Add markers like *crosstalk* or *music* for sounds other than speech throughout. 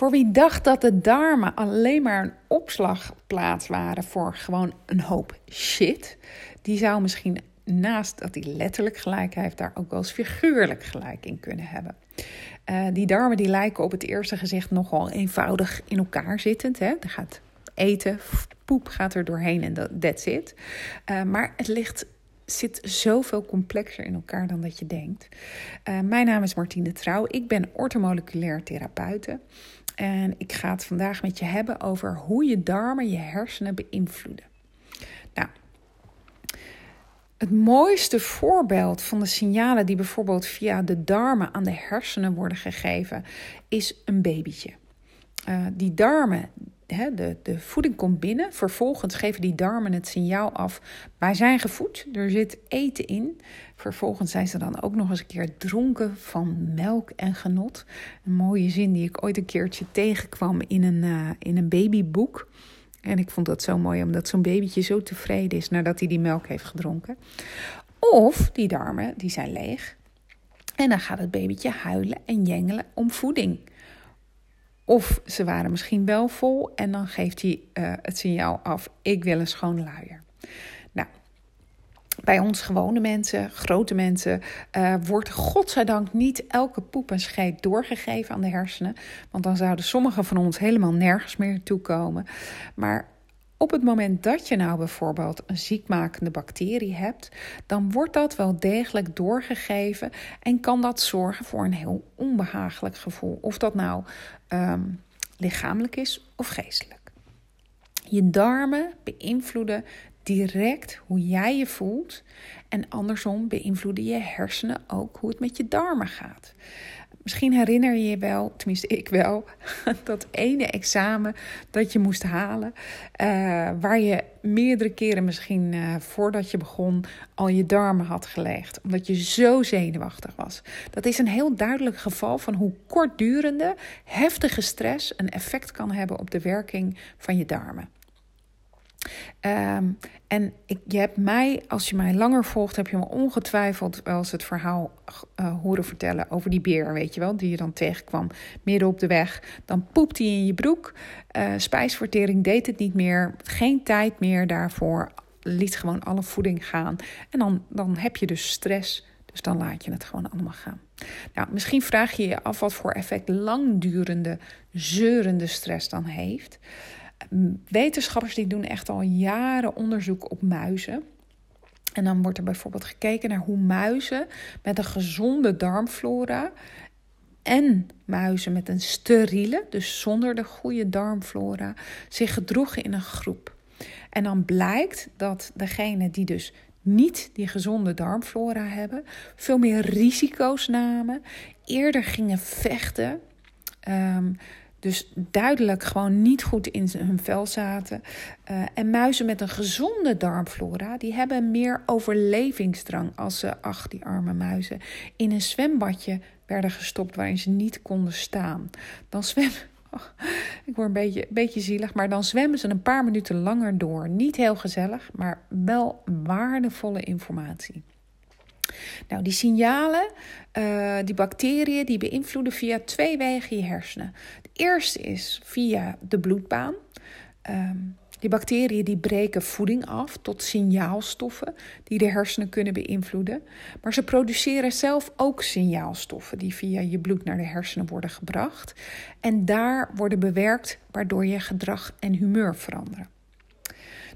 Voor wie dacht dat de darmen alleen maar een opslagplaats waren voor gewoon een hoop shit, die zou misschien naast dat hij letterlijk gelijk heeft, daar ook wel eens figuurlijk gelijk in kunnen hebben. Uh, die darmen die lijken op het eerste gezicht nogal eenvoudig in elkaar zittend. Hè? Er gaat eten, poep gaat er doorheen en dat that's it. Uh, maar het ligt zit zoveel complexer in elkaar dan dat je denkt. Uh, mijn naam is Martine Trouw. Ik ben ortomoleculair therapeute. En ik ga het vandaag met je hebben over hoe je darmen je hersenen beïnvloeden. Nou, het mooiste voorbeeld van de signalen die bijvoorbeeld via de darmen aan de hersenen worden gegeven, is een babytje. Uh, die darmen de, de voeding komt binnen. Vervolgens geven die darmen het signaal af: wij zijn gevoed, er zit eten in. Vervolgens zijn ze dan ook nog eens een keer dronken van melk en genot. Een mooie zin die ik ooit een keertje tegenkwam in een, uh, in een babyboek. En ik vond dat zo mooi, omdat zo'n babytje zo tevreden is nadat hij die melk heeft gedronken. Of die darmen, die zijn leeg. En dan gaat het babytje huilen en jengelen om voeding. Of ze waren misschien wel vol en dan geeft hij uh, het signaal af: ik wil een schoon luier. Nou, bij ons gewone mensen, grote mensen, uh, wordt godzijdank niet elke poep en scheet doorgegeven aan de hersenen. Want dan zouden sommige van ons helemaal nergens meer toekomen. Maar op het moment dat je nou bijvoorbeeld een ziekmakende bacterie hebt, dan wordt dat wel degelijk doorgegeven en kan dat zorgen voor een heel onbehagelijk gevoel. Of dat nou um, lichamelijk is of geestelijk. Je darmen beïnvloeden direct hoe jij je voelt en andersom beïnvloeden je hersenen ook hoe het met je darmen gaat. Misschien herinner je je wel, tenminste ik wel, *laughs* dat ene examen dat je moest halen. Uh, waar je meerdere keren misschien uh, voordat je begon al je darmen had gelegd. Omdat je zo zenuwachtig was. Dat is een heel duidelijk geval van hoe kortdurende, heftige stress een effect kan hebben op de werking van je darmen. Um, en ik, je hebt mij, als je mij langer volgt, heb je me ongetwijfeld wel eens het verhaal uh, horen vertellen over die beer, weet je wel, die je dan tegenkwam midden op de weg. Dan poept hij in je broek, uh, spijsvertering deed het niet meer, geen tijd meer daarvoor, liet gewoon alle voeding gaan. En dan, dan heb je dus stress, dus dan laat je het gewoon allemaal gaan. Nou, misschien vraag je je af wat voor effect langdurende, zeurende stress dan heeft. Wetenschappers die doen echt al jaren onderzoek op muizen. En dan wordt er bijvoorbeeld gekeken naar hoe muizen met een gezonde darmflora en muizen met een steriele, dus zonder de goede darmflora, zich gedroegen in een groep. En dan blijkt dat degene die dus niet die gezonde darmflora hebben, veel meer risico's namen, eerder gingen vechten. Um, dus duidelijk gewoon niet goed in hun vel zaten. Uh, en muizen met een gezonde darmflora, die hebben meer overlevingsdrang als ze, ach die arme muizen, in een zwembadje werden gestopt waarin ze niet konden staan. Dan zwemmen, *laughs* oh, ik word een beetje, beetje zielig, maar dan zwemmen ze een paar minuten langer door. Niet heel gezellig, maar wel waardevolle informatie. Nou, die signalen, uh, die bacteriën, die beïnvloeden via twee wegen je hersenen. De eerste is via de bloedbaan. Um, die bacteriën die breken voeding af tot signaalstoffen die de hersenen kunnen beïnvloeden. Maar ze produceren zelf ook signaalstoffen die via je bloed naar de hersenen worden gebracht. En daar worden bewerkt waardoor je gedrag en humeur veranderen.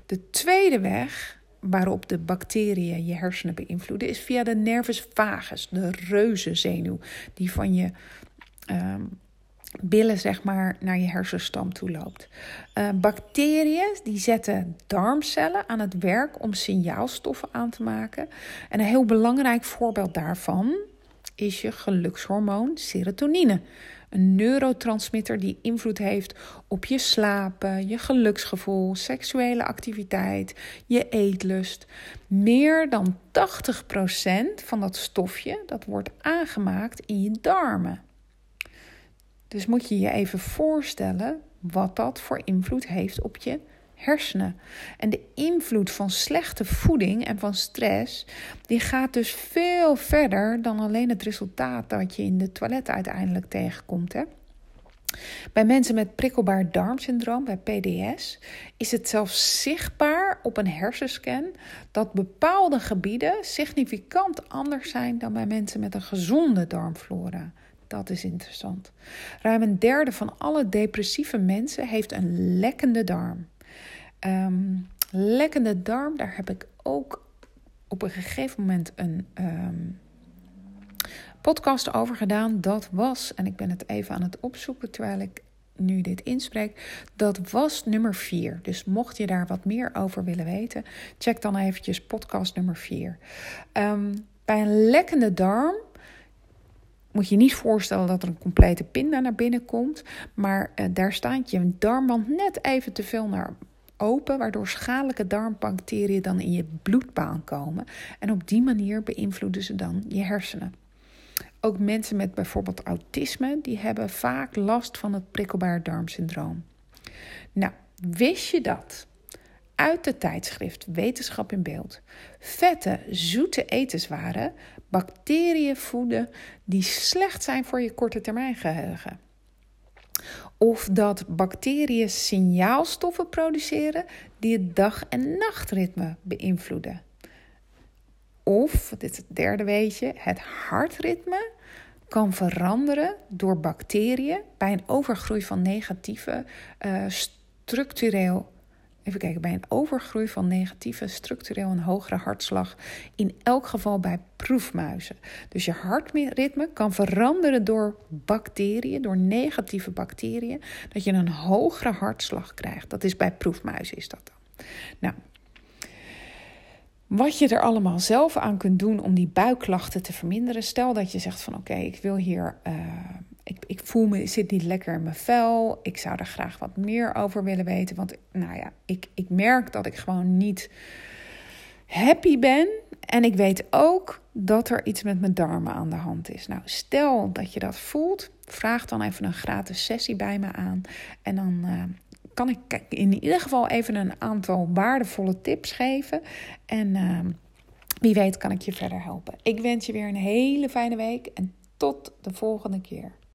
De tweede weg waarop de bacteriën je hersenen beïnvloeden, is via de nervus vagus, de reuzenzenuw, die van je um, billen zeg maar naar je hersenstam toe loopt. Uh, bacteriën die zetten darmcellen aan het werk om signaalstoffen aan te maken. En een heel belangrijk voorbeeld daarvan is je gelukshormoon serotonine. Een neurotransmitter die invloed heeft op je slapen, je geluksgevoel, seksuele activiteit, je eetlust. Meer dan 80% van dat stofje dat wordt aangemaakt in je darmen. Dus moet je je even voorstellen wat dat voor invloed heeft op je hersenen. En de invloed van slechte voeding en van stress, die gaat dus veel verder dan alleen het resultaat dat je in de toilet uiteindelijk tegenkomt. Hè? Bij mensen met prikkelbaar darmsyndroom, bij PDS, is het zelfs zichtbaar op een hersenscan dat bepaalde gebieden significant anders zijn dan bij mensen met een gezonde darmflora. Dat is interessant. Ruim een derde van alle depressieve mensen heeft een lekkende darm. Um, lekkende darm, daar heb ik ook op een gegeven moment een ehm, podcast over gedaan. Dat was, en ik ben het even aan het opzoeken terwijl ik nu dit inspreek, dat was nummer 4. Dus mocht je daar wat meer over willen weten, check dan eventjes podcast nummer 4. Ehm, bij een lekkende darm moet je niet voorstellen dat er een complete pinda naar binnen komt, maar uh, daar staat je darmwand net even te veel naar open, waardoor schadelijke darmbacteriën dan in je bloedbaan komen. En op die manier beïnvloeden ze dan je hersenen. Ook mensen met bijvoorbeeld autisme, die hebben vaak last van het prikkelbaar darmsyndroom. Nou, wist je dat? Uit de tijdschrift Wetenschap in Beeld. Vette, zoete etenswaren bacteriën voeden die slecht zijn voor je korte termijn geheugen. Of dat bacteriën signaalstoffen produceren die het dag- en nachtritme beïnvloeden. Of, dit is het derde weetje, het hartritme kan veranderen door bacteriën bij een overgroei van negatieve uh, structureel Even kijken, bij een overgroei van negatieve, structureel een hogere hartslag. In elk geval bij proefmuizen. Dus je hartritme kan veranderen door bacteriën, door negatieve bacteriën. Dat je een hogere hartslag krijgt. Dat is bij proefmuizen is dat dan. Nou, wat je er allemaal zelf aan kunt doen om die buikklachten te verminderen. Stel dat je zegt van oké, ik wil hier uh, ik, ik voel me, zit niet lekker in mijn vel. Ik zou er graag wat meer over willen weten. Want nou ja, ik, ik merk dat ik gewoon niet happy ben. En ik weet ook dat er iets met mijn darmen aan de hand is. Nou, stel dat je dat voelt, vraag dan even een gratis sessie bij me aan. En dan uh, kan ik in ieder geval even een aantal waardevolle tips geven. En uh, wie weet kan ik je verder helpen. Ik wens je weer een hele fijne week en tot de volgende keer.